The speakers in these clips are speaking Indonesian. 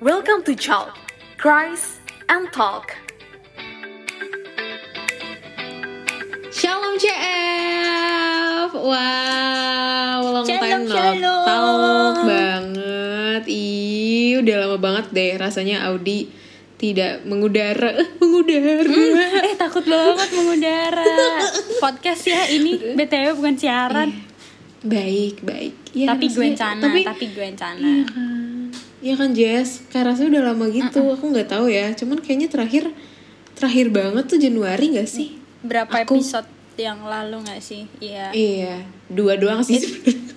Welcome to Chalk, Cries and Talk. Shalom CF Wow Long Shalom, time no shalom. talk banget. Ih udah lama banget deh Rasanya Audi tidak mengudara. Eh, Mengudara. Eh takut banget mengudara. Podcast ya ini BTW bukan siaran. Baik baik. Ya, Tapi gue encana Tapi Tapi gue encana Iya kan Iya kan Jess Kayak rasanya udah lama gitu Aku nggak tahu ya Cuman kayaknya terakhir Terakhir banget tuh Januari gak sih? Berapa Aku- episode yang lalu gak sih? Iya Iya Dua doang sih sebenarnya.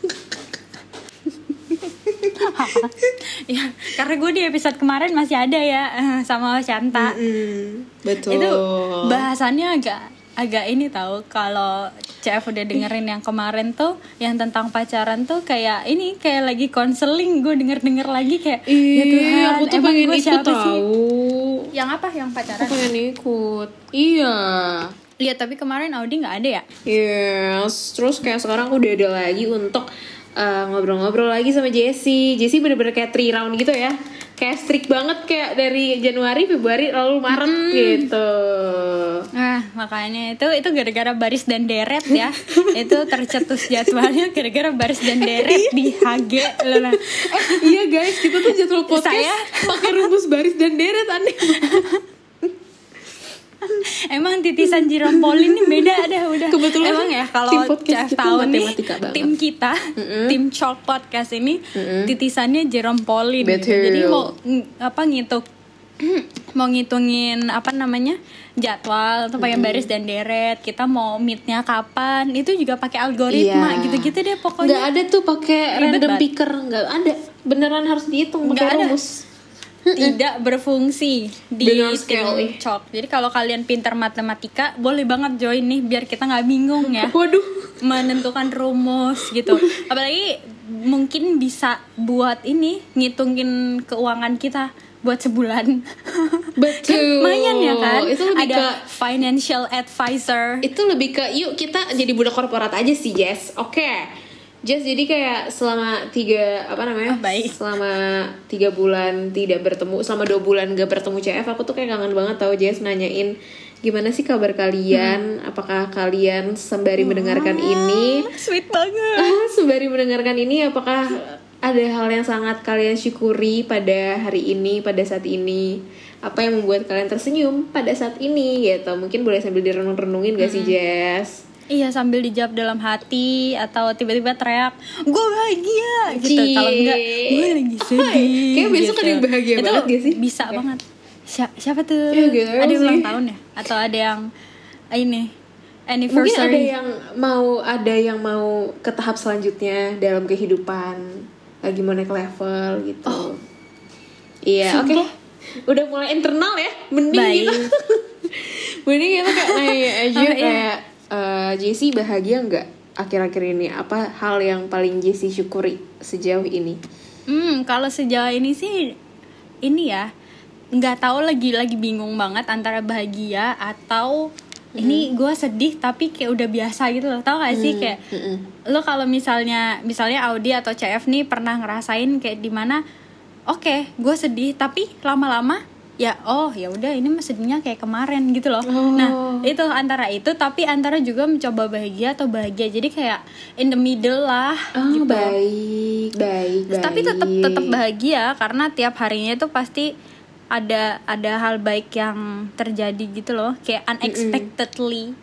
Ya, karena gue di episode kemarin masih ada ya eh, sama Shanta. Mm, Betul Itu bahasannya agak agak ini tahu kalau CF udah dengerin yang kemarin tuh yang tentang pacaran tuh kayak ini kayak lagi konseling gue denger denger lagi kayak ya Iya, Tuhan aku tuh emang pengen gue ikut siapa sih tahu. yang apa yang Aku pacaran pengen ikut. Iya. Iya tapi kemarin Audi nggak ada ya Yes. Terus kayak sekarang aku udah ada lagi untuk uh, ngobrol-ngobrol lagi sama Jessie. Jessie bener-bener kayak three round gitu ya. Kayak strict banget kayak dari Januari, Februari, lalu Maret gitu. Nah, makanya itu itu gara-gara baris dan deret ya. itu tercetus jadwalnya gara-gara baris dan deret di HG loh. Nah. iya guys, kita tuh jadwal podcast Saya- pakai rumus baris dan deret aneh. Emang titisan Jirompolin ini beda ada udah. Kebetulan Emang ya kalau tim podcast Chef kita tahu nih banget. tim kita, tim Chalk Podcast ini titisannya gitu. Betul. Jadi mau apa ngitung mau ngitungin apa namanya jadwal atau pakai baris dan deret kita mau meetnya kapan itu juga pakai algoritma Iya. gitu-gitu deh Nggak pokoknya ada tuh pakai random banget. picker, nggak ada. Beneran harus dihitung Nggak pakai ada. rumus. tidak berfungsi di Benar tim. Jadi kalau kalian pintar matematika boleh banget join nih biar kita nggak bingung ya Waduh. menentukan rumus gitu. Apalagi mungkin bisa buat ini ngitungin keuangan kita buat sebulan. Betul. Kan lumayan ya kan? Itu lebih Ada ke financial advisor. itu lebih ke yuk kita jadi budak korporat aja sih Jess oke Jess jadi kayak selama tiga apa namanya? Oh, baik. selama tiga bulan tidak bertemu selama dua bulan gak bertemu CF aku tuh kayak kangen banget tau Jess nanyain gimana sih kabar kalian? Hmm. apakah kalian sembari mendengarkan ini? Sweet banget. Ah, sembari mendengarkan ini apakah ada hal yang sangat kalian syukuri pada hari ini pada saat ini? Apa yang membuat kalian tersenyum pada saat ini gitu. Mungkin boleh sambil direnung-renungin gak sih Jess Iya sambil dijawab dalam hati atau tiba-tiba teriak gue bahagia gitu. Kalau enggak gue lagi sedih kayak besok ada yang bahagia Itu banget gak sih? bisa banget. Si- siapa tuh? Ya, gitu ada yang ulang tahun ya? Atau ada yang ini mungkin anniversary ada yang mau ada yang mau ke tahap selanjutnya dalam kehidupan lagi mau naik level gitu. Iya oke. Sumpah. udah mulai internal ya mending Baik. gitu mending kita kayak nanya aja Oh, kayak eh, Jessie bahagia nggak akhir-akhir ini? Apa hal yang paling Jessie syukuri sejauh ini? Hmm, kalau sejauh ini sih ini ya nggak tahu lagi lagi bingung banget antara bahagia atau ini gue sedih tapi kayak udah biasa gitu loh. Tau gak sih? Kayak lo kalau misalnya misalnya Audi atau CF nih pernah ngerasain kayak di mana oke gue sedih tapi lama-lama ya oh ya udah ini mah sedihnya kayak kemarin gitu loh. Oh. nah itu antara itu tapi antara juga mencoba bahagia atau bahagia. Jadi kayak in the middle lah oh gitu. baik baik tapi tetap tetap bahagia karena tiap harinya itu pasti ada ada hal baik yang terjadi gitu loh. Kayak unexpectedly.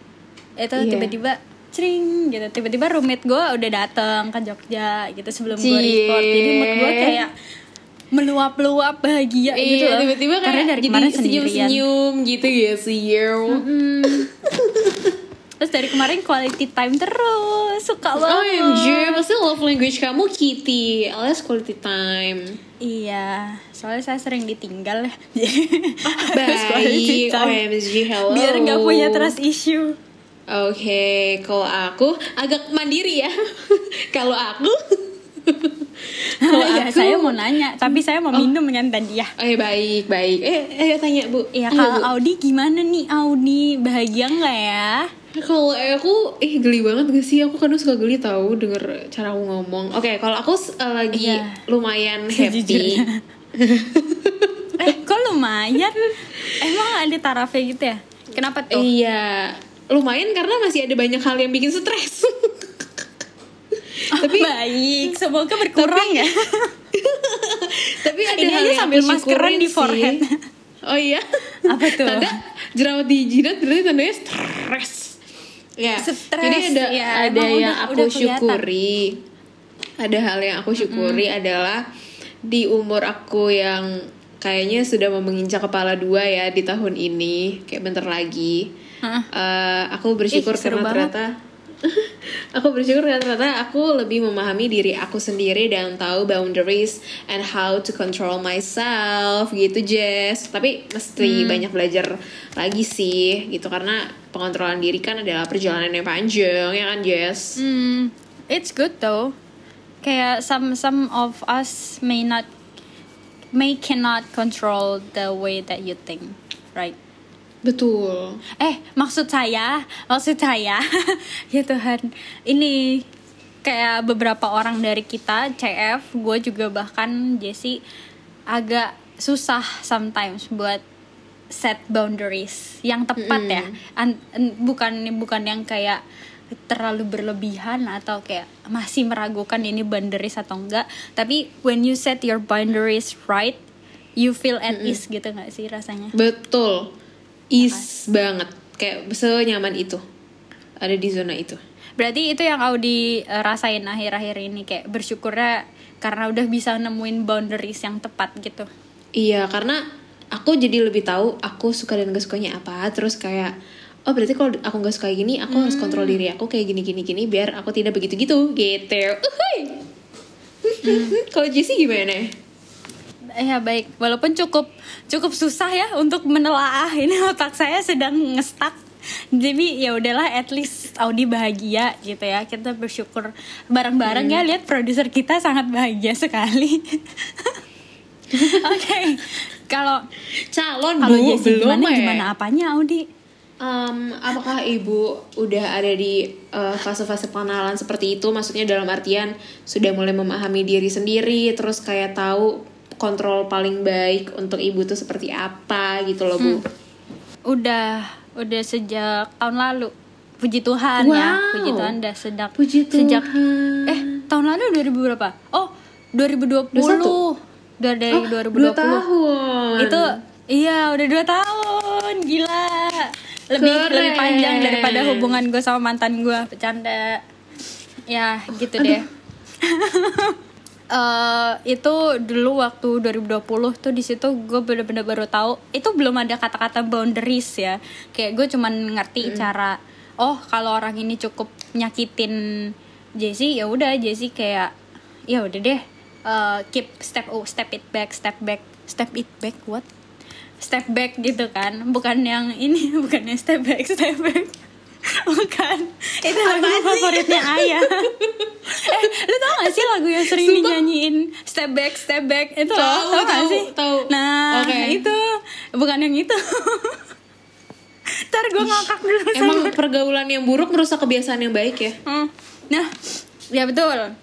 Itu Iya. tiba-tiba cering gitu. Tiba-tiba roommate gue udah datang ke Jogja gitu sebelum gue record. Jadi mood gue kayak meluap-luap bahagia gitu Iya, loh. tiba-tiba karena kayak dari jadi senyum-senyum gitu ya sih Hmm. terus dari kemarin quality time terus suka banget. OMG, pasti love language kamu kitty alias quality time. Iya, soalnya saya sering ditinggal ya. Harus Baik, time. OMG, hello. Biar nggak punya trust issue. Oke, kalau aku agak mandiri ya. Kalau aku Kalau ya, aku saya mau nanya, tapi saya mau minum kan tadi ya. Eh baik, baik Eh, eh tanya bu Iya, Ayo, kalau Bu. Audi gimana nih Audi? Bahagia nggak ya? Kalau aku, eh geli banget gak sih? Aku kadang suka geli tahu denger cara aku ngomong. Oke, kalau aku eh, lagi Iya. lumayan happy. Sejujurnya. lumayan emang ada tarafnya gitu ya kenapa tuh Iya, lumayan karena masih ada banyak hal yang bikin stres. tapi baik semoga berkurang ya tapi ada Ini hal aja yang sambil maskeran di sih. forehead. Oh iya. Apa tuh? Tanda jerawat di jidat berarti tandanya stres. Ya. Stres, Jadi ada ya, ada yang udah- aku udah kelihatan. syukuri. Ada hal yang aku syukuri adalah di umur aku yang kayaknya sudah mau menginjak kepala dua ya di tahun ini, kayak bentar lagi. Eh, aku bersyukur Ih, karena ternyata aku bersyukur karena ternyata aku lebih memahami diri aku sendiri dan tahu boundaries and how to control myself gitu Jess tapi mesti banyak belajar lagi sih gitu karena pengontrolan diri kan adalah perjalanan yang panjang ya kan Jess Hmm, it's good though. Kayak some some of us may not may cannot control the way that you think, right? Betul. Eh, maksud saya, maksud saya, ya Tuhan, ini kayak beberapa orang dari kita, CF, gue juga bahkan Jesse agak susah sometimes buat set boundaries yang tepat ya, An- an- bukan bukan yang kayak terlalu berlebihan atau kayak masih meragukan ini boundaries atau enggak, tapi when you set your boundaries right, you feel at ease gitu nggak sih rasanya? betul is banget kayak senyaman itu ada di zona itu Berarti itu yang Audi eh, rasain akhir-akhir ini kayak bersyukurnya karena udah bisa nemuin boundaries yang tepat gitu. Iya, karena aku jadi lebih tahu aku suka dan gak sukanya apa. Terus kayak, oh berarti kalau aku gak suka gini, aku harus kontrol diri aku kayak gini gini gini biar aku tidak begitu gitu, gitu. Uhuy. kalau Jessie gimana? Ya baik, walaupun cukup cukup susah ya untuk menelaah ini otak saya sedang ngestak. Jadi ya udahlah, at least Audi bahagia gitu ya. Kita bersyukur bareng-bareng ya. Lihat produser kita sangat bahagia sekali. Oke, kalau Calon kalau bu, Jessie belum gimana ya? gimana apanya Audi? Em, apakah ibu udah ada di eh, fase-fase pengenalan seperti itu? Maksudnya dalam artian sudah mulai memahami diri sendiri, terus kayak tahu kontrol paling baik untuk ibu tuh seperti apa gitu loh bu. Udah, udah sejak tahun lalu. Puji Tuhan ya, Wow. puji Tuhan udah sejak Puji sejak Tuhan. eh tahun lalu 2000 berapa? Oh, 2020. 21. Udah dari Oh, 2020. dua tahun. Itu iya udah dua tahun, gila. Lebih Keren. lebih panjang daripada hubungan gue sama mantan gue, bercanda. Ya, gitu deh. Eh, itu dulu waktu 2020 tuh di situ gue bener-bener baru tahu itu belum ada kata-kata boundaries ya. Kayak gue cuman ngerti cara oh kalau orang ini cukup nyakitin Jesse ya udah Jesse kayak ya udah deh eh, keep step oh step it back step back step it back what? Step back gitu kan bukan yang ini bukan yang step back step back. Bukan. Itu lagu favoritnya ayah. Eh lu tau gak sih lagu yang sering dinyanyiin step back step back itu loh Tahu, tau tahu, sih tahu. nah Oke. itu bukan yang itu ntar gue ngakak dulu Emang pergaulan yang buruk merusak kebiasaan yang baik ya? Hmm. Nah, ya betul.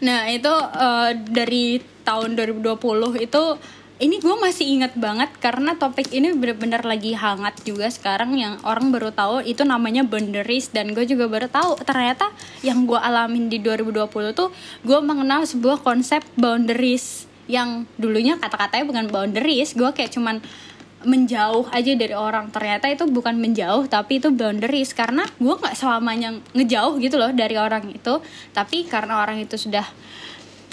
Nah, itu eh, dari tahun 2020 itu ini gue masih ingat banget karena topik ini bener-bener lagi hangat juga sekarang yang orang baru tahu itu namanya boundaries. Dan gue juga baru tahu ternyata yang gue alamin di 2020 tuh gue mengenal sebuah konsep boundaries. Yang dulunya kata-katanya bukan boundaries gue kayak cuman menjauh aja dari orang. Ternyata itu bukan menjauh tapi itu boundaries. Karena gue nggak selamanya ngejauh gitu loh dari orang itu. Tapi karena orang itu sudah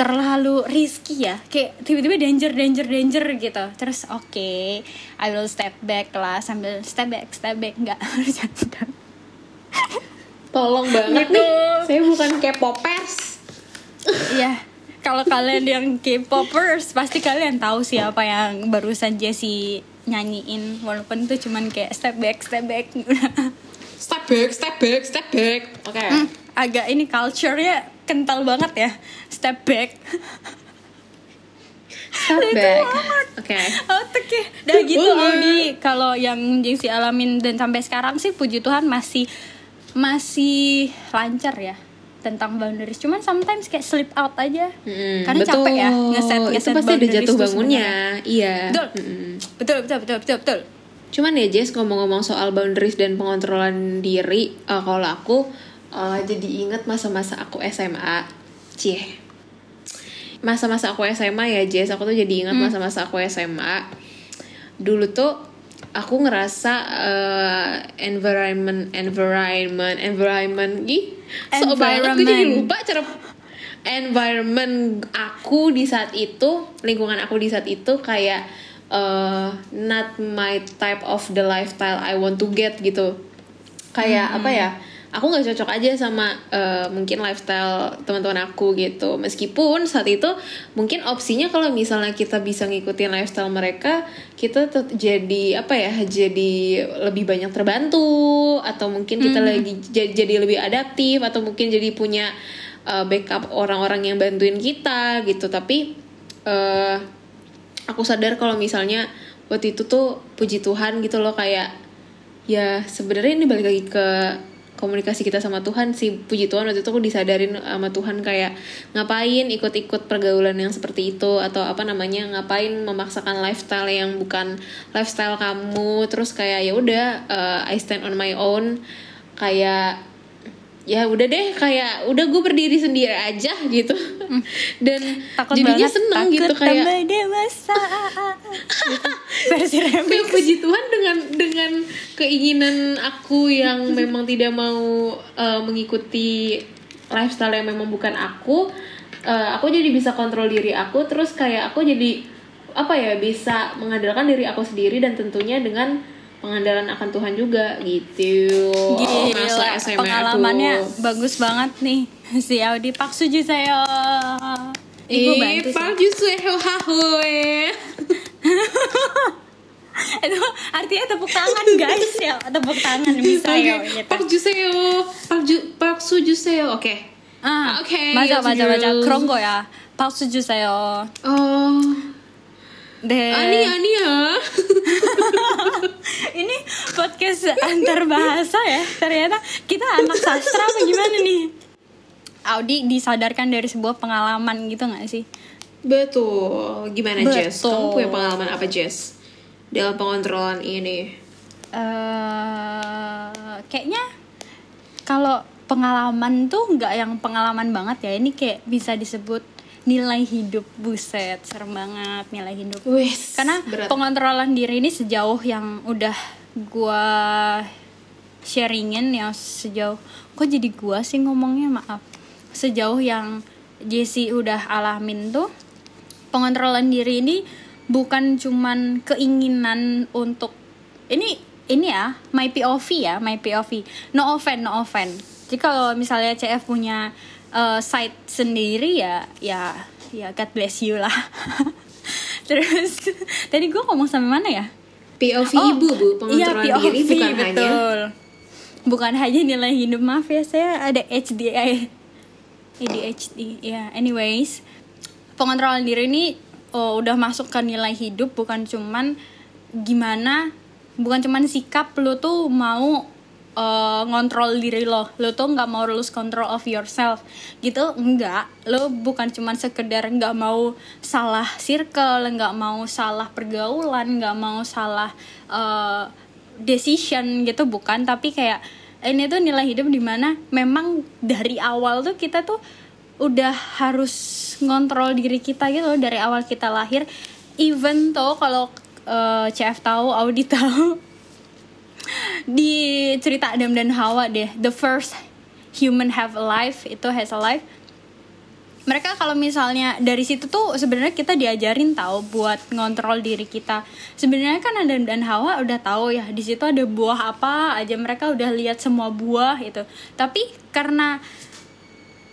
terlalu risky ya kayak tiba-tiba danger danger danger gitu terus oke I will step back lah sambil step back step back nggak bercanda Tolong banget Gitu. nih. Saya bukan K-popers. Iya, kalau kalian yang K-popers pasti kalian tahu siapa yang barusan Jessie nyanyiin walaupun itu cuman kayak step back step back Step back, step back, step back. Oke. Hmm, agak ini culture-nya kental banget ya. Step back. Step back. Oke. otaknya udah gitu Boleh. Audi kalau yang Jessie alamin dan sampai sekarang sih puji Tuhan masih masih lancar ya tentang boundaries. Cuman sometimes kayak slip out aja. Mm, karena betul. capek ya ngeset itu ngeset pasti ada boundaries jatuh tuh bangunnya. iya. Betul. Mm-mm. betul betul betul betul betul. Cuman ya Jess ngomong-ngomong soal boundaries dan pengontrolan diri, eh, kalau aku eh, jadi inget masa-masa aku SMA, cie. Masa-masa aku SMA ya Jess, aku tuh jadi inget masa-masa aku SMA. Dulu tuh aku ngerasa eh, environment, environment, environment, ih, so banget gue jadi lupa cara environment aku di saat itu, lingkungan aku di saat itu kayak uh, not my type of the lifestyle I want to get gitu. Kayak apa ya? Aku nggak cocok aja sama uh, mungkin lifestyle teman-teman aku gitu. Meskipun saat itu mungkin opsinya kalau misalnya kita bisa ngikutin lifestyle mereka, kita jadi apa ya? Jadi lebih banyak terbantu atau mungkin kita lagi jadi, jadi lebih adaptif atau mungkin jadi punya uh, backup orang-orang yang bantuin kita gitu. Tapi uh, aku sadar kalau misalnya waktu itu tuh puji Tuhan gitu loh kayak ya sebenarnya ini balik lagi ke komunikasi kita sama Tuhan. Sih puji Tuhan waktu itu aku disadarin sama Tuhan kayak ngapain ikut-ikut pergaulan yang seperti itu? Atau apa namanya ngapain memaksakan lifestyle yang bukan lifestyle kamu? Terus kayak ya udah uh, I stand on my own. Kayak ya udah deh kayak udah gue berdiri sendiri aja gitu. Dan takut jadinya banget seneng takut gitu kayak dewasa. Gitu. versi remix. Kayak puji Tuhan dengan dengan keinginan aku yang memang tidak mau uh, mengikuti lifestyle yang memang bukan aku uh, aku jadi bisa kontrol diri aku terus kayak aku jadi apa ya bisa mengandalkan diri aku sendiri dan tentunya dengan pengandalan akan Tuhan juga gitu Gila, masa SMA pengalamannya aku. bagus banget nih si Audi Pak Suju saya. Ibu Ih, bantu sih. Pak Jusweo Hahoe. Itu artinya tepuk tangan guys ya, tepuk tangan bisa Oke, ya gitu. Pak Juseo, Pak Ju, Pak Su Juseo, oke. Ah, Oke, 맞아 yes, 맞아 맞아 girls. 그런 거야. 박수 주세요. Oh, 네. Ani Ani ya. Ini podcast antar bahasa ya. Ternyata kita anak sastra apa gimana nih? Audi disadarkan dari sebuah pengalaman gitu gak sih? Betul. Gimana Jess? Betul. Kamu punya pengalaman apa Jess? Dalam pengontrolan ini. eh kayaknya kalau pengalaman tuh nggak yang pengalaman banget ya. Ini kayak bisa disebut nilai hidup buset serem banget nilai hidup Wes. karena berat. pengontrolan diri ini sejauh yang udah gua sharingin ya sejauh kok jadi gua sih ngomongnya maaf sejauh yang Jessie udah alamin tuh pengontrolan diri ini bukan cuman keinginan untuk ini ini ya my POV ya my POV no offense no offense jadi kalau misalnya CF punya uh, site sendiri ya ya ya God bless you lah. Terus tadi gue ngomong sampai mana ya? POV Oh, ibu bu, iya, pengontrolan diri POV, bukan hanya betul. bukan hanya nilai hidup maaf ya saya ada HDI ADHD ya anyways. Pengontrolan diri ini oh, udah masuk ke nilai hidup bukan cuman gimana bukan cuman sikap lo tuh mau eh, ngontrol diri lo. Lo tuh nggak mau lose control of yourself. Gitu enggak lo bukan cuman sekedar nggak mau salah circle nggak mau salah pergaulan nggak mau salah eh, decision gitu bukan. Tapi kayak ini tuh nilai hidup di mana memang dari awal tuh kita tuh udah harus ngontrol diri kita gitu dari awal kita lahir. Even tuh kalau eh, CF tahu Audi tahu di cerita Adam dan Hawa deh the first human have a life itu has a life. Mereka kalau misalnya dari situ tuh sebenarnya kita diajarin tahu buat ngontrol diri kita. Sebenarnya kan Adam dan Hawa udah tahu ya di situ ada buah apa aja mereka udah lihat semua buah itu. Tapi karena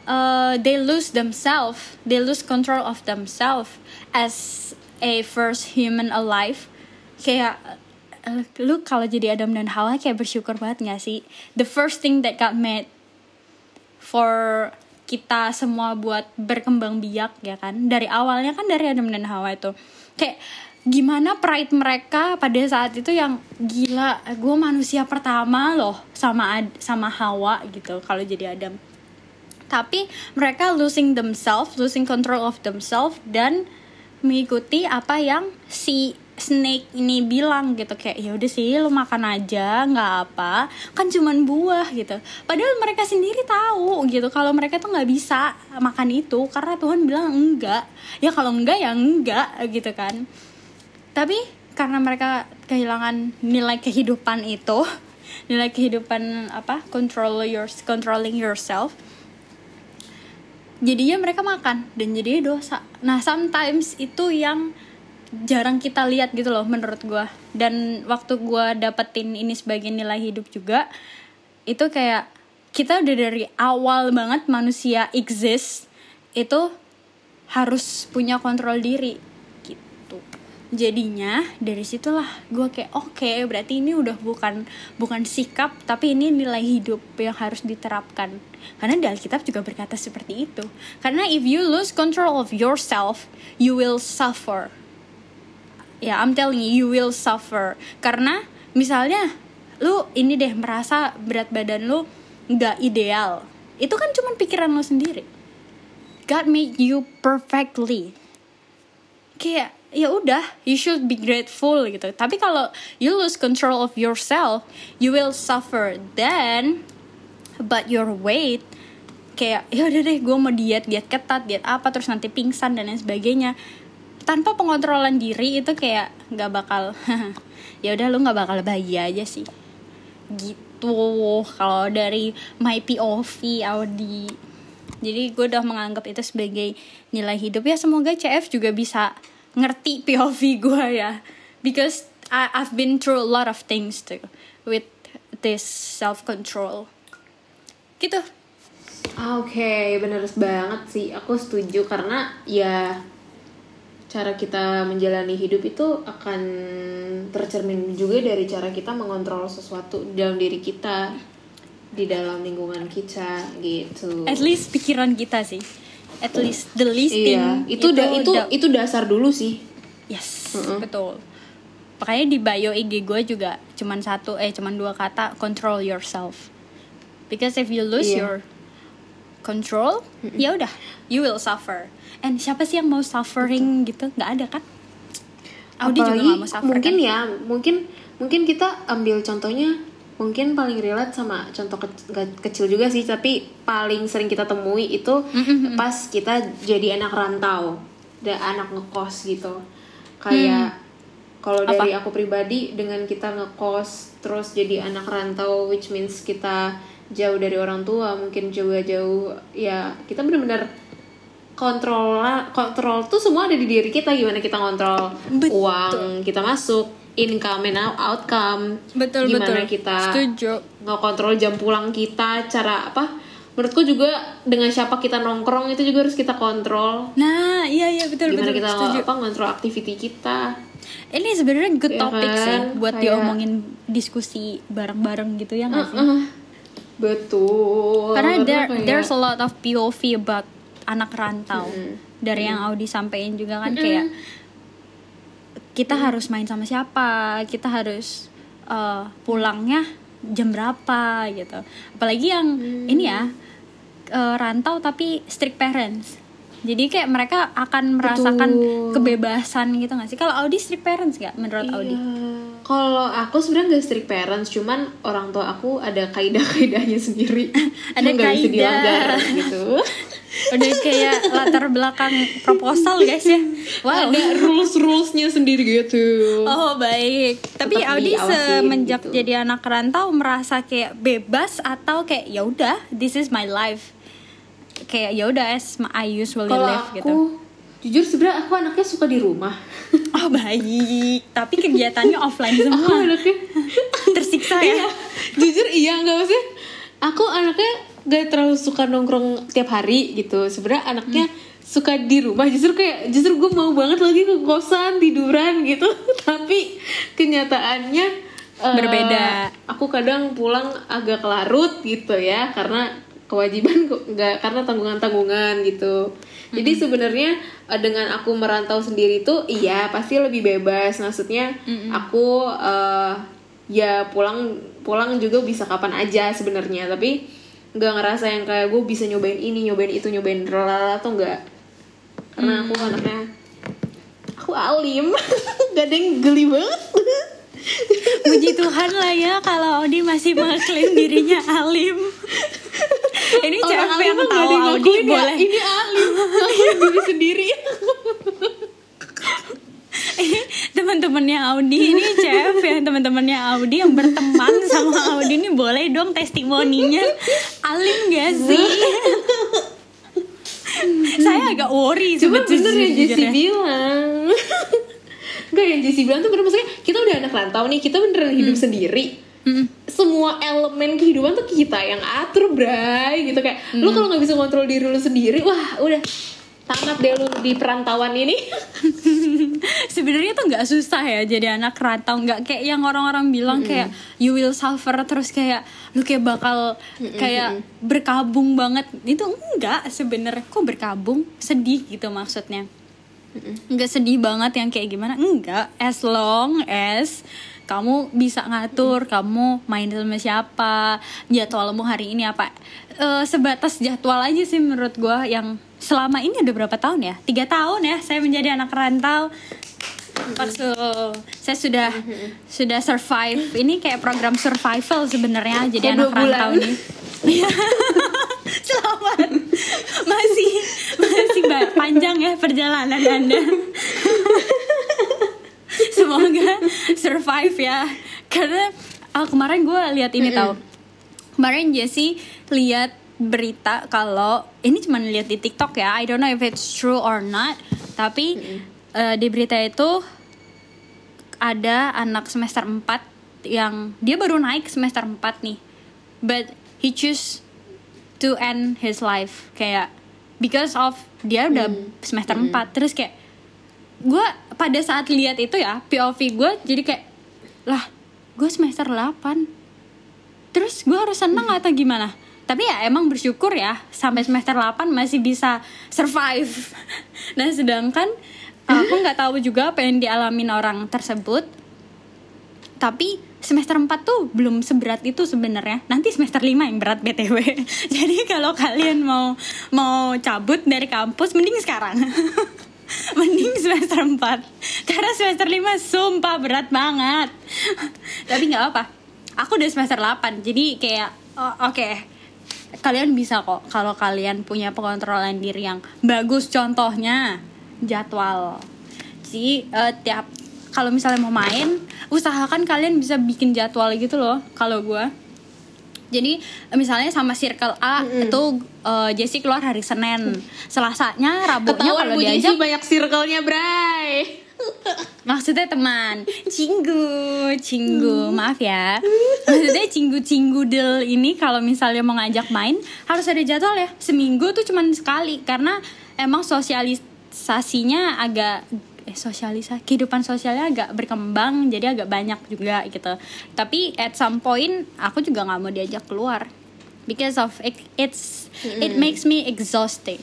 uh, they lose themselves they lose control of themselves as a first human alive kayak eh, lu kalau jadi Adam dan Hawa kayak bersyukur banget gak sih? The first thing that got made for kita semua buat berkembang biak ya kan? Dari awalnya kan dari Adam dan Hawa itu. Kayak gimana pride mereka pada saat itu yang gila gue manusia pertama loh sama Ad- sama Hawa gitu kalau jadi Adam. Tapi mereka losing themselves losing control of themselves dan mengikuti apa yang si snake ini bilang gitu kayak ya udah sih lo makan aja nggak apa kan cuman buah gitu. Padahal mereka sendiri tahu gitu kalau mereka tuh nggak bisa makan itu karena Tuhan bilang enggak. Ya kalau enggak ya enggak gitu kan. Tapi karena mereka kehilangan nilai kehidupan itu nilai kehidupan apa control your controlling yourself jadinya mereka makan dan jadinya dosa. Nah sometimes itu yang jarang kita lihat gitu loh menurut gue dan waktu gue dapetin ini sebagai nilai hidup juga itu kayak kita udah dari awal banget manusia exist itu harus punya kontrol diri gitu. Jadinya dari situlah gue kayak oke berarti ini udah bukan bukan sikap tapi ini nilai hidup yang harus diterapkan. Karena di Alkitab juga berkata seperti itu. Karena if you lose control of yourself you will suffer ya I'm telling you you will suffer. Karena misalnya lu ini deh merasa berat badan lu nggak ideal. Itu kan cuma pikiran lu sendiri. God made you perfectly. Kayak ya udah you should be grateful gitu. Tapi kalau you lose control of yourself you will suffer. Then but your weight kayak ya udah deh gue mau diet diet ketat diet apa terus nanti pingsan dan lain sebagainya tanpa pengontrolan diri itu kayak nggak bakal ya udah lu nggak bakal bahagia aja sih. Gitu. Kalau dari my POV Audi. Jadi gue udah menganggap itu sebagai nilai hidup. Ya semoga CF juga bisa ngerti POV gue ya. Because I, I've been through a lot of things too with this self control gitu. Ah, Oke, bener banget sih. Aku setuju karena ya cara kita menjalani hidup itu akan tercermin juga dari cara kita mengontrol sesuatu di dalam diri kita, di dalam lingkungan kita gitu. at least pikiran kita sih at least the least Iya, thing itu da- itu da- itu dasar dulu sih. Yes, Mm-mm. betul. Makanya di bio IG gue juga cuman satu eh cuman dua kata control yourself. Because if you lose Iya. your control, ya udah you will suffer. And siapa sih yang mau suffering gitu? nggak ada kan? Audi juga Apalagi nggak mau suffer mungkin kan? ya, mungkin mungkin kita ambil contohnya mungkin paling relate sama contoh ke- kecil juga sih tapi paling sering kita temui itu pas kita jadi anak rantau dan anak ngekos gitu kayak kalau Hmm. Apa? dari aku pribadi dengan kita ngekos terus jadi anak rantau which means kita jauh dari orang tua mungkin juga jauh ya kita benar-benar kontrol kontrol tuh semua ada di diri kita gimana kita kontrol Betul. uang kita masuk income and out- outcome Betul gimana betul. kita Setuju. ngekontrol jam pulang kita cara apa menurutku juga dengan siapa kita nongkrong itu juga harus kita kontrol Nah, iya iya betul gimana betul. kita Setuju. apa ngontrol activity kita Ini sebenarnya good Ya topic sih kan? buat Kayak- diomongin diskusi bareng-bareng gitu ya nggak sih? Uh, betul. Karena there there's a lot of POV about anak rantau. Dari yang Audi sampein juga kan kayak kita harus main sama siapa kita harus uh, pulangnya jam berapa gitu. Apalagi yang ini ya uh, rantau tapi strict parents jadi kayak mereka akan merasakan Betul. kebebasan gitu gak sih kalau Audi strict parents gak menurut Audi Iya. Kalau aku sebenarnya gak strict parents, cuman orang tua aku ada kaidah-kaidahnya sendiri. Ada nggak bisa kaidah. dilanggar gitu. udah kayak latar belakang proposal guys ya wow Ada rules-rulesnya sendiri gitu. Oh baik, tapi Tetap Audi semenjak gitu. jadi anak rantau merasa kayak bebas atau kayak ya udah, this is my life, kayak ya udah as I usually Kalau live aku gitu. jujur sebenarnya aku anaknya suka di rumah. Oh baik, tapi kegiatannya offline Aku semua, anaknya tersiksa ya. Iya, jujur iya nggak sih? Aku anaknya gak terlalu suka nongkrong tiap hari gitu. Sebenarnya anaknya suka di rumah. Justru kayak justru gue mau banget lagi ke kosan tiduran gitu. Tapi kenyataannya eh, Berbeda. Aku kadang pulang agak larut gitu ya karena kewajiban nggak karena tanggungan-tanggungan gitu. Jadi sebenarnya eh, dengan aku merantau sendiri tuh iya pasti lebih bebas. Maksudnya aku eh, ya pulang pulang juga bisa kapan aja sebenarnya. Tapi nggak ngerasa yang kayak gue bisa nyobain ini nyobain itu nyobain lalala tuh nggak. Karena aku anaknya aku alim. Gak ada yang geli banget Puji Tuhan lah ya kalau Audi masih mengklaim dirinya alim. Ini Orang cewek alim yang nggak tahu Audi ya, boleh. ini alim ngakuin diri sendiri teman-temannya Audi ini chef yang teman-temannya Audi yang berteman sama Audi ini boleh dong testimoninya alim gak sih? Saya agak worry Cuma bener yang Jesse sejujurnya. bilang Enggak yang Jesse bilang tuh bener Maksudnya kita udah anak rantau nih Kita beneran hidup Hmm. sendiri. Semua elemen kehidupan tuh kita yang atur bray Gitu. Kayak Hmm. Lu kalau nggak bisa kontrol diri lu sendiri Wah udah. Tamat deh lu di perantauan ini. Sebenarnya tuh nggak susah ya jadi anak rantau. Nggak kayak yang orang-orang bilang kayak you will suffer. Terus kayak lu kayak bakal kayak berkabung banget. Itu enggak sebenarnya. Kok berkabung? Sedih gitu maksudnya nggak sedih banget yang kayak gimana? Enggak as long as kamu bisa ngatur kamu main sama siapa jadwalmu hari ini apa. Eh, sebatas jadwal aja sih menurut gua yang selama ini udah berapa tahun ya? Tiga tahun ya saya menjadi anak rantau. Maksud saya sudah sudah survive. Ini kayak program survival sebenarnya jadi Kayak anak bulan. rantau nih. Selamat. Masih masih panjang ya perjalanan Anda. Semoga survive ya. Karena ah, kemarin gue lihat ini tahu. Kemarin Jessie lihat berita kalau ini cuma lihat di TikTok ya. I don't know if it's true or not. Tapi eh, di berita itu ada anak semester 4 yang dia baru naik semester 4 nih. But he choose to end his life. Kayak because of dia udah semester 4 terus kayak gue pada saat lihat itu ya POV gue jadi kayak lah gue semester 8 terus gue harus seneng atau gimana? Tapi ya emang bersyukur ya sampai semester 8 masih bisa survive. Nah sedangkan aku nggak tahu juga apa yang dialamin orang tersebut tapi semester 4 tuh belum seberat itu sebenarnya. Nanti semester 5 yang berat BTW. Jadi kalau kalian mau mau cabut dari kampus mending sekarang. mending semester 4. Karena semester 5 sumpah berat banget. Tapi nggak apa. Aku udah semester 8. Jadi kayak oh, oke. Kalian bisa kok kalau kalian punya pengontrolan diri yang bagus contohnya jadwal. Jadi eh, tiap kalau misalnya mau main usahakan kalian bisa bikin jadwal gitu loh kalau gue jadi misalnya sama circle A itu uh, Jessie keluar hari Senin. Selasanya Rabunya kalau diajak banyak circle-nya bray. Maksudnya teman. Cinggu cinggu maaf ya. Maksudnya cinggu cinggu del ini kalau misalnya mau ngajak main harus ada jadwal ya. Seminggu tuh cuman sekali karena emang sosialisasinya agak eh sosialisasi kehidupan sosialnya agak berkembang jadi agak banyak juga gitu. Tapi at some point aku juga nggak mau diajak keluar. Because of it, it's it makes me exhausting.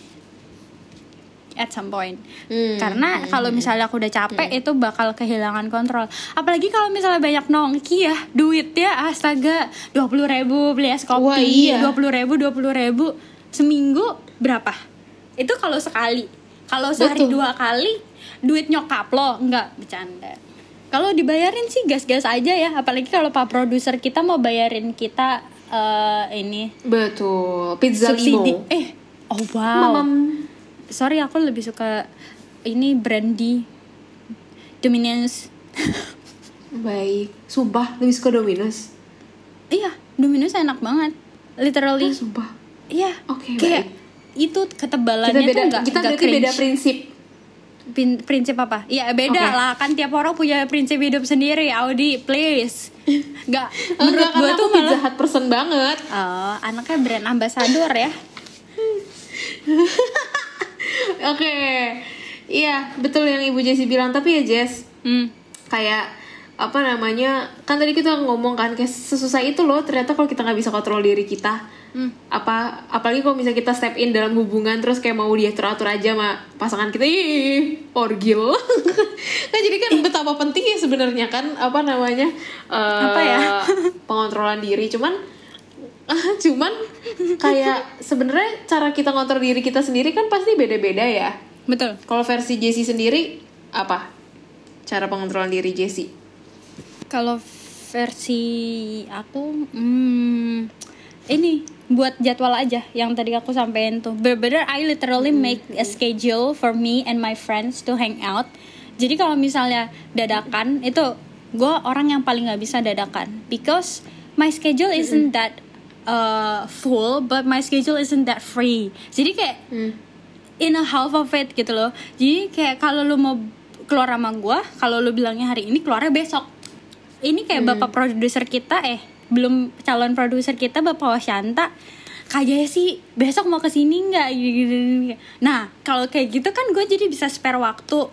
At some point. Hmm, karena kalau misalnya aku udah capek itu bakal kehilangan kontrol. Apalagi kalau misalnya banyak nongki ya duit ya astaga dua puluh ribu beli es kopi iya. dua puluh ribu dua puluh ribu seminggu berapa? Itu kalau sekali. Kalau sehari Betul. dua kali duit nyokap lo. Nggak bercanda. Kalau dibayarin sih gas-gas aja ya. Apalagi kalau pak produser kita mau bayarin kita eh, ini. Betul. Pizza subsidi. Limo eh oh wow. Mamam. sorry aku lebih suka ini brandy. Domino's. Baik. Sumpah lebih suka Domino's. Iya Domino's enak banget. Literally. Ah, Sumpah? Iya. Oke, kayak baik. itu Kita ketebalannya beda tuh nggak Kita berarti beda prinsip prinsip apa? Iya beda Oke. lah. Kan tiap orang punya prinsip hidup sendiri Audi please. Nggak menurut gue tuh malah Hut person banget. Oh, anaknya brand ambassador ya? Oke. Iya betul yang Ibu Jessie bilang. Tapi ya Jess hmm. Kayak apa namanya kan tadi kita ngomong kan kayak sesusah itu loh. Ternyata kalau kita nggak bisa kontrol diri kita Hmm. apa apalagi kalau misalnya kita step in dalam hubungan terus kayak mau dia atur aja sama pasangan kita ih orgil. Kan jadi kan betapa pentingnya sebenarnya kan apa namanya eh, Apa ya? pengontrolan diri. Cuman cuman kayak sebenarnya cara kita ngontrol diri kita sendiri kan pasti beda-beda ya. Betul. Kalau versi Jessie sendiri apa cara pengontrolan diri Jessie kalau versi aku hmm, ini buat jadwal aja yang tadi aku sampein tuh. Bener-bener I literally make a schedule for me and my friends to hang out. Jadi kalau misalnya dadakan itu gue orang yang paling nggak bisa dadakan. Because my schedule isn't that uh, full but my schedule isn't that free. Jadi kayak in a half of it gitu loh. Jadi kayak kalau lu mau keluar sama gue kalau lu bilangnya hari ini keluarnya besok. Ini kayak bapak produser kita eh belum calon produser kita bapak Wasyanta kayaknya sih besok mau ke sini nggak? Gitu nah kalau kayak gitu kan gue jadi bisa spare waktu.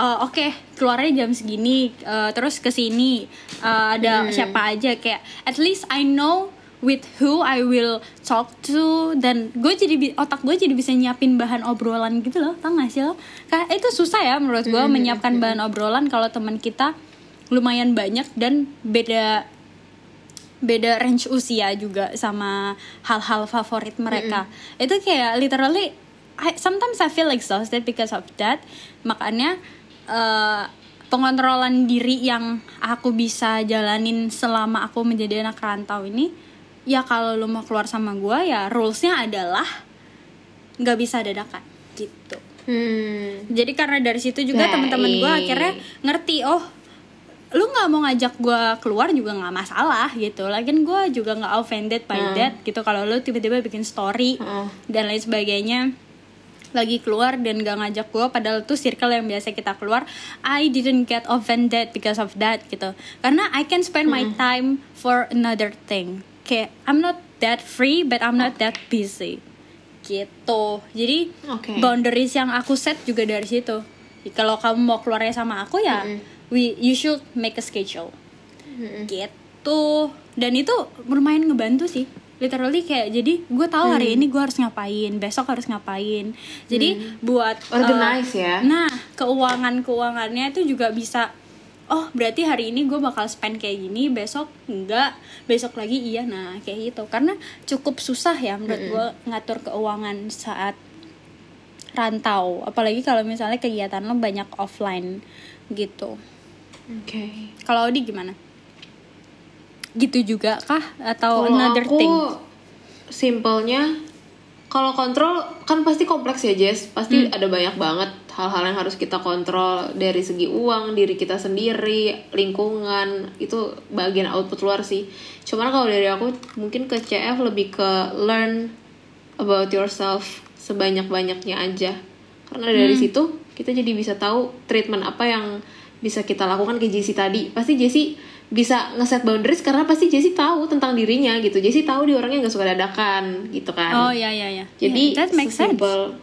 Eh, oke keluarnya jam segini eh, terus ke sini eh, ada siapa aja kayak at least I know with who I will talk to. Dan gue jadi otak gue jadi bisa nyiapin bahan obrolan gitu loh tau gak sih lo? Kayak itu susah ya menurut gue menyiapkan bahan obrolan kalau teman kita lumayan banyak dan beda beda range usia juga sama hal-hal favorit mereka. Itu kayak literally I, sometimes I feel exhausted because of that. Makanya eh, pengontrolan diri yang aku bisa jalanin selama aku menjadi anak rantau ini ya kalau lu mau keluar sama gua ya rulesnya adalah nggak bisa dadakan gitu. Hmm. Jadi karena dari situ juga Baik. teman-teman gue akhirnya ngerti oh lu nggak mau ngajak gue keluar juga nggak masalah gitu. Lagian gue juga nggak offended by Hmm. that gitu. Kalau lu tiba-tiba bikin story Heeh. dan lain sebagainya lagi keluar dan gak ngajak gue padahal tuh circle yang biasa kita keluar I didn't get offended because of that gitu. Karena I can spend my time for another thing. Kayak I'm not that free but I'm not that busy. Gitu. Jadi Oke. boundaries yang aku set juga dari situ. Kalau kamu mau keluarnya sama aku ya we you should make a schedule. Gitu. Dan itu lumayan ngebantu sih. Literally kayak jadi gue tahu hari ini gue harus ngapain besok harus ngapain. Jadi buat uh, Organize ya. nah keuangan keuangannya itu juga bisa oh berarti hari ini gue bakal spend kayak gini besok enggak besok lagi iya. Nah kayak gitu. Karena cukup susah ya menurut gue ngatur keuangan saat rantau. Apalagi kalau misalnya kegiatan lo banyak offline gitu oke. Kalau Audi gimana? Gitu juga kah? Atau Kalau another aku thing? simpelnya kalau kontrol kan pasti kompleks ya Jess. Pasti ada banyak banget hal-hal yang harus kita kontrol. Dari segi uang diri kita sendiri lingkungan itu bagian output luar sih. Cuman kalau dari aku mungkin ke CF lebih ke learn about yourself sebanyak-banyaknya aja. Karena dari situ kita jadi bisa tahu treatment apa yang bisa kita lakukan ke Jessie tadi. Pasti Jessie bisa ngeset boundaries karena pasti Jessie tahu tentang dirinya gitu. Jessie tahu dia orangnya nggak suka dadakan gitu kan. Oh ya ya ya jadi Yeah, that makes sesimpel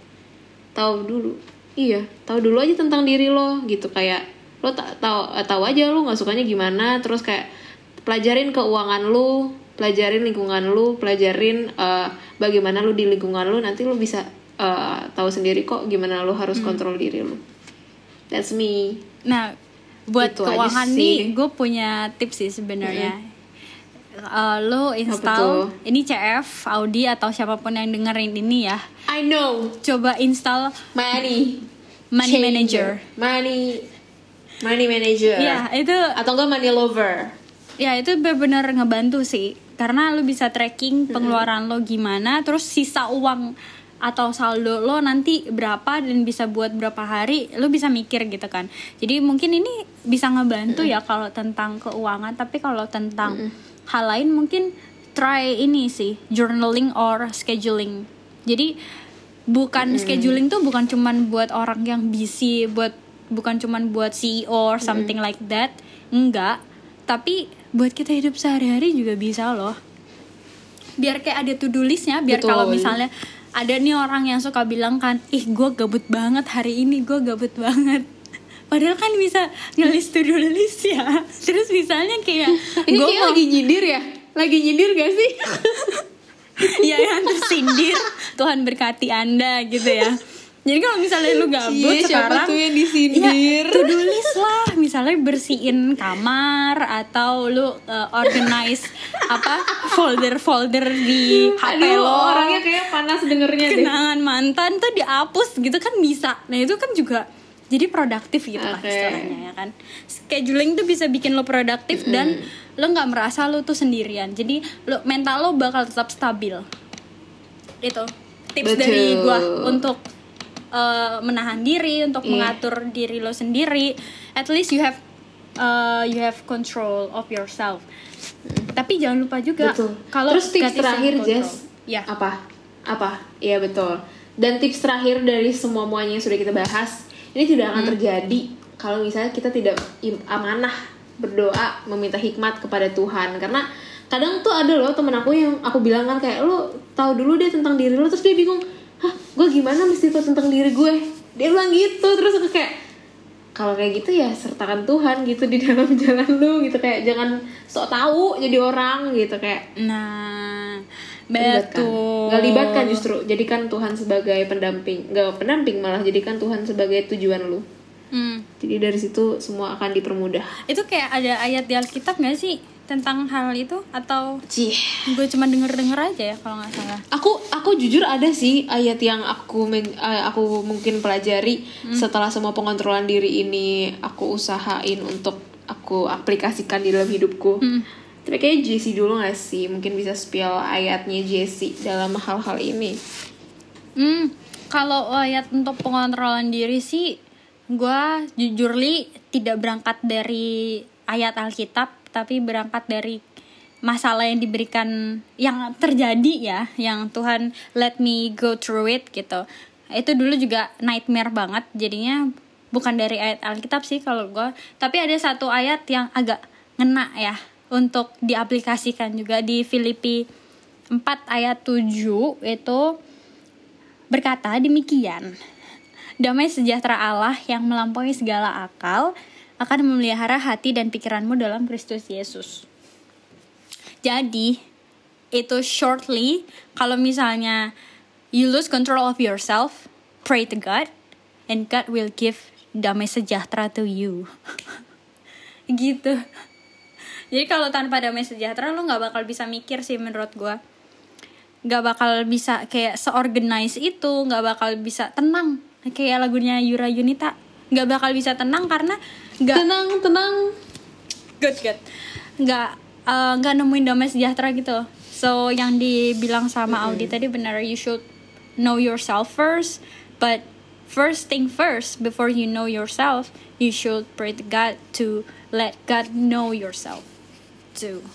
tahu dulu. Iya tahu dulu aja tentang diri lo gitu. Kayak lo tak tahu tahu aja lo nggak sukanya gimana terus kayak pelajarin keuangan lo pelajarin lingkungan lo pelajarin eh, bagaimana lo di lingkungan lo nanti lo bisa eh, tahu sendiri kok gimana lo harus Hmm. kontrol diri lo. That's me. Nah, buat Itu keuangan nih, gue punya tips sih sebenarnya. Eh, lo install ini CF, Audi atau siapa pun yang dengerin ini ya, I know. Coba install money. Money changer. Manager. money. Money manager. Ya itu, atau enggak money lover. Ya itu benar-benar ngebantu sih, karena lo bisa tracking pengeluaran lo gimana, terus sisa uang atau saldo lo nanti berapa dan bisa buat berapa hari lo bisa mikir gitu kan. Jadi mungkin ini bisa ngebantu ya kalau tentang keuangan tapi kalau tentang hal lain mungkin try ini sih journaling or scheduling. Jadi bukan scheduling tuh bukan cuman buat orang yang busy buat bukan cuman buat CEO or something like that enggak. Tapi buat kita hidup sehari-hari juga bisa loh. Biar kayak ada to do listnya biar kalau misalnya ada nih orang yang suka bilang kan ih gue gabut banget hari ini gue gabut banget padahal kan bisa ngelis to do list ya terus misalnya kayak Ini gue mau lagi nyindir ya? Lagi nyindir gak sih? ya yang tersindir Tuhan berkati anda gitu ya jadi kalau misalnya lu gabut Cie, siapa sekarang tuh yang disindir? ya to list lah misalnya bersihin kamar atau lu uh, organize apa folder-folder di HP Aduh, lo orangnya kayak panas dengernya deh. kenangan mantan tuh dihapus gitu kan bisa nah itu kan juga jadi produktif gitu lah Oke. istilahnya ya kan scheduling tuh bisa bikin lo produktif dan lo nggak merasa lo tuh sendirian jadi lo mental lo bakal tetap stabil itu tips Betul. dari gua untuk uh, menahan diri untuk Iya. mengatur diri lo sendiri at least you have uh, you have control of yourself tapi jangan lupa juga kalau Terus tips terakhir. Jess. ya Apa? Apa? Iya betul. Dan tips terakhir dari semua muanya yang sudah kita bahas, ini tidak Hmm. akan terjadi kalau misalnya kita tidak amanah berdoa meminta hikmat kepada Tuhan karena kadang tuh ada loh temen aku yang aku bilang kan kayak lo tahu dulu deh tentang diri lo terus dia bingung hah gue gimana mesti tahu tentang diri gue dia bilang gitu terus aku kayak kalau kayak gitu ya sertakan Tuhan gitu di dalam jalan lu gitu kayak jangan sok tahu jadi orang gitu kayak Nah, libatkan. betul. Nggak libatkan justru jadikan Tuhan sebagai pendamping nggak pendamping malah jadikan Tuhan sebagai tujuan lu Hmm. jadi dari situ semua akan dipermudah Itu kayak ada ayat di Alkitab nggak sih tentang hal itu? Atau Cih. gue cuma denger denger aja ya kalau nggak salah. aku aku jujur ada sih ayat yang aku men- eh, aku mungkin pelajari setelah semua pengontrolan diri ini aku usahain untuk aku aplikasikan di dalam hidupku. Tapi kayaknya Jesse dulu gak sih? Mungkin bisa spill ayatnya Jesse dalam hal-hal ini. Hmm, kalau ayat untuk pengontrolan diri sih, gue jujur li tidak berangkat dari ayat Alkitab, tapi berangkat dari masalah yang diberikan yang terjadi ya, yang Tuhan let me go through it gitu. Itu dulu juga nightmare banget, jadinya bukan dari ayat Alkitab sih kalau gue, tapi ada satu ayat yang agak ngena ya untuk diaplikasikan juga di Filipi 4 ayat 7 itu berkata demikian. Damai sejahtera Allah yang melampaui segala akal akan memelihara hati dan pikiranmu dalam Kristus Yesus. Jadi, itu shortly kalau misalnya you lose control of yourself, pray to God and God will give damai sejahtera to you. gitu. Jadi kalau tanpa damai sejahtera lo nggak bakal bisa mikir sih menurut gua nggak bakal bisa kayak seorganize itu nggak bakal bisa tenang kayak lagunya Yura Yunita nggak bakal bisa tenang karena nggak. Tenang tenang. Good good. Nggak nggak nemuin damai sejahtera gitu. So yang dibilang sama Audi tadi benar you should know yourself first. But first thing first before you know yourself you should pray to God to let God know yourself too.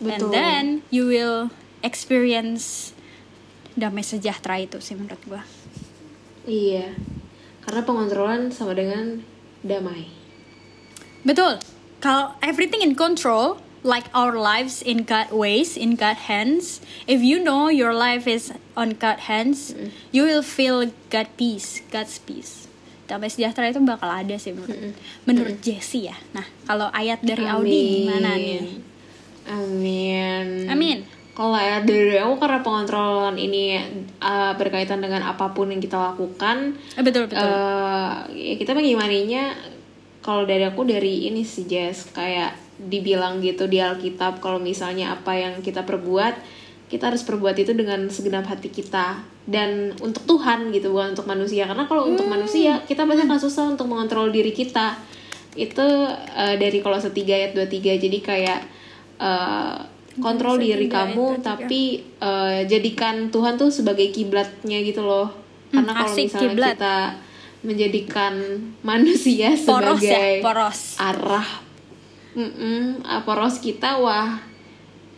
And Betul. then you will experience damai sejahtera itu sih menurut gua. Iya. Karena pengontrolan sama dengan damai Betul. Kalau everything in control, like our lives in God ways, in God hands, if you know your life is on God hands, you will feel God peace, God's peace. Damai sejahtera itu bakal ada sih menurut, menurut Jesse ya. Nah, kalau ayat dari Audi gimana nih? Amin. Amin. Kalau ayat dari aku karena pengontrolan ini uh, berkaitan dengan apa pun yang kita lakukan, Eh, betul betul. eh, ya kita mengimaninya kalau dari aku dari ini sih Jess kayak dibilang gitu di Alkitab kalau misalnya apa yang kita perbuat kita harus perbuat itu dengan segenap hati kita dan untuk Tuhan gitu bukan untuk manusia. Karena kalau untuk manusia kita pasti akan susah untuk mengontrol diri kita. Itu eh, dari kalau setiga ayat 23 jadi kayak eh, kontrol diri Setiga ayat kamu 23. tapi eh, jadikan Tuhan tuh sebagai kiblatnya gitu loh. Karena kalau asik, misalnya kiblat. kita menjadikan manusia poros ya, sebagai poros. arah mm-mm, ah, poros kita wah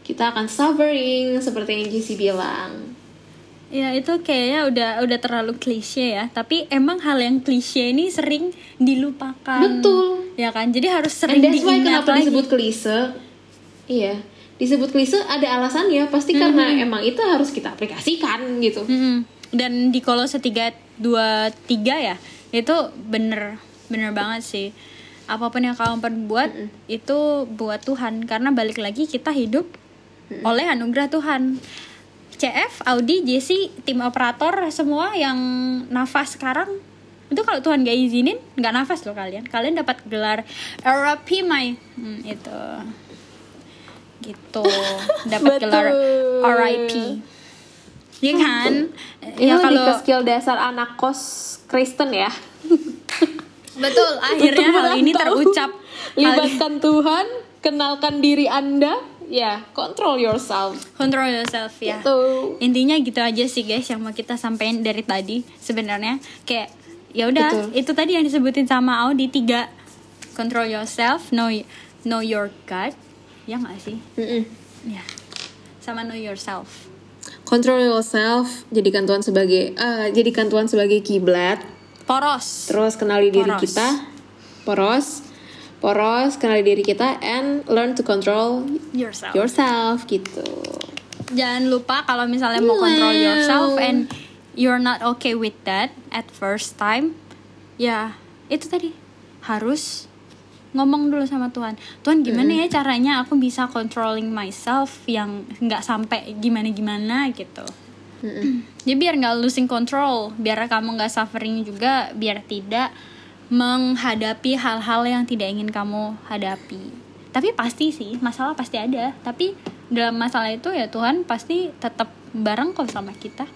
kita akan suffering seperti yang Jesse bilang Ya itu kayaknya udah udah terlalu klise ya. Tapi emang hal yang klise ini sering dilupakan. Betul. Ya kan. Jadi harus and sering that's why diingat kenapa lagi. disebut klise iya disebut klise ada alasannya pasti karena emang itu harus kita aplikasikan gitu Mm-mm. Dan di Kolose 3 2 3 ya. Itu bener bener banget sih. Apa pun yang kamu perbuat itu buat Tuhan. Karena balik lagi kita hidup oleh anugerah Tuhan. CF, Audi, Jesse, tim operator semua yang nafas sekarang itu kalau Tuhan gak izinin nggak nafas loh kalian. Kalian dapat gelar RIP my hmm, itu. Gitu. Dapat gelar. RIP ya kan? Ini ya kalau ke skill dasar anak kos Kristen ya. betul akhirnya hal ini terucap. Libatkan Tuhan, kenalkan diri Anda, ya, control yourself. control yourself ya. Gitu. intinya gitu aja sih guys yang mau kita sampein dari tadi sebenarnya. Kayak ya udah itu tadi yang disebutin sama Audi tiga. Control yourself know know your God ya nggak sih? Mm-mm. ya. Sama know yourself Control yourself, jadikan Tuhan sebagai ah, jadikan Tuhan sebagai kiblat. poros Terus kenali diri Poros. kita, poros, poros, kenali diri kita, and learn to control yourself yourself gitu. jangan lupa kalau misalnya mau control yourself and you're not okay with that at first time ya itu tadi harus ngomong dulu sama Tuhan. Tuhan gimana ya caranya aku bisa controlling myself yang nggak sampai gimana gimana gitu jadi biar nggak losing control biar kamu nggak suffering juga biar tidak menghadapi hal-hal yang tidak ingin kamu hadapi. Tapi pasti sih masalah pasti ada. Tapi dalam masalah itu ya Tuhan pasti tetap bareng kok sama kita.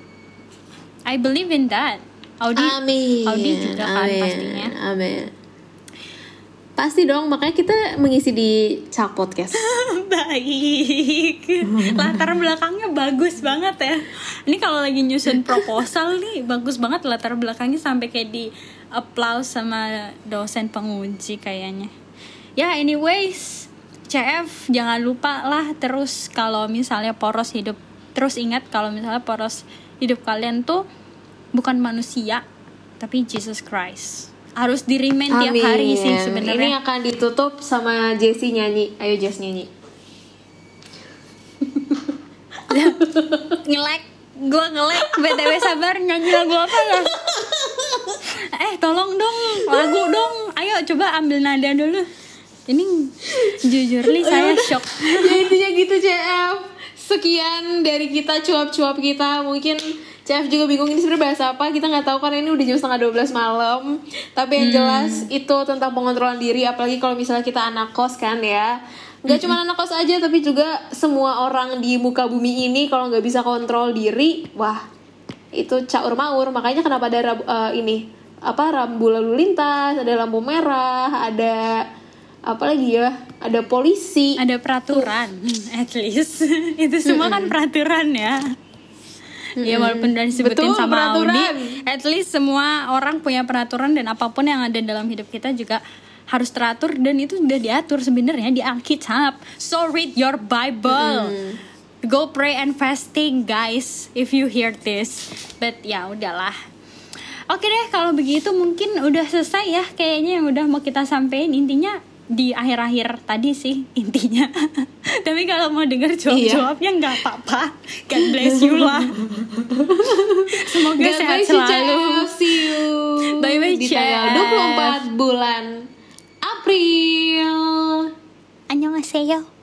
I believe in that. Audi Amin. Audi juga kan Amin. pastinya. Amin. Pasti dong, makanya kita mengisi di Cak Podcast. baik. Latar belakangnya bagus banget ya. Ini kalau lagi nyusun proposal nih bagus banget latar belakangnya sampai kayak di applause sama dosen penguji kayaknya. Ya anyways CF jangan lupa lah terus kalau misalnya poros hidup terus ingat kalau misalnya poros hidup kalian tuh bukan manusia tapi Jesus Christ harus di remind tiap hari sih Ini sebenarnya. Akan ditutup sama Jessie nyanyi. Ayo Jess nyanyi. ngelek gue ngelek btw sabar nyanyi lagu apa ya? Eh tolong dong lagu dong. Ayo coba ambil nada dulu. Ini jujur nih saya shock. Ya intinya gitu CF. Sekian dari kita cuap-cuap kita. Mungkin CF juga bingung ini sebenarnya bahasa apa. Kita nggak tahu karena ini udah jam setengah 12 malam. Tapi yang jelas itu tentang pengontrolan diri. Apalagi kalau misalnya kita anak kos kan ya. Gak cuma anak kos aja tapi juga semua orang di muka bumi ini kalau nggak bisa kontrol diri, wah itu caur maur. Makanya kenapa ada eh, ini apa rambu lalu lintas, ada lampu merah, ada apa lagi ya? Ada polisi. ada peraturan at least itu semua kan peraturan ya Ya walaupun udah disebutin Betul, sama peraturan. Audi, at least semua orang punya peraturan dan apa pun yang ada dalam hidup kita juga harus teratur dan itu sudah diatur sebenarnya di Alkitab. So read your Bible. Go pray and fasting guys if you hear this. But ya udahlah. Oke deh kalau begitu mungkin udah selesai ya kayaknya yang udah mau kita sampein intinya di akhir-akhir tadi sih intinya. Tapi kalau mau denger jawab-jawabnya nggak apa-apa. God bless you lah. Semoga God sehat you, selalu. Chef. See you Bye-bye, di Chef. tanggal 24 bulan April. Annyeonghaseyo.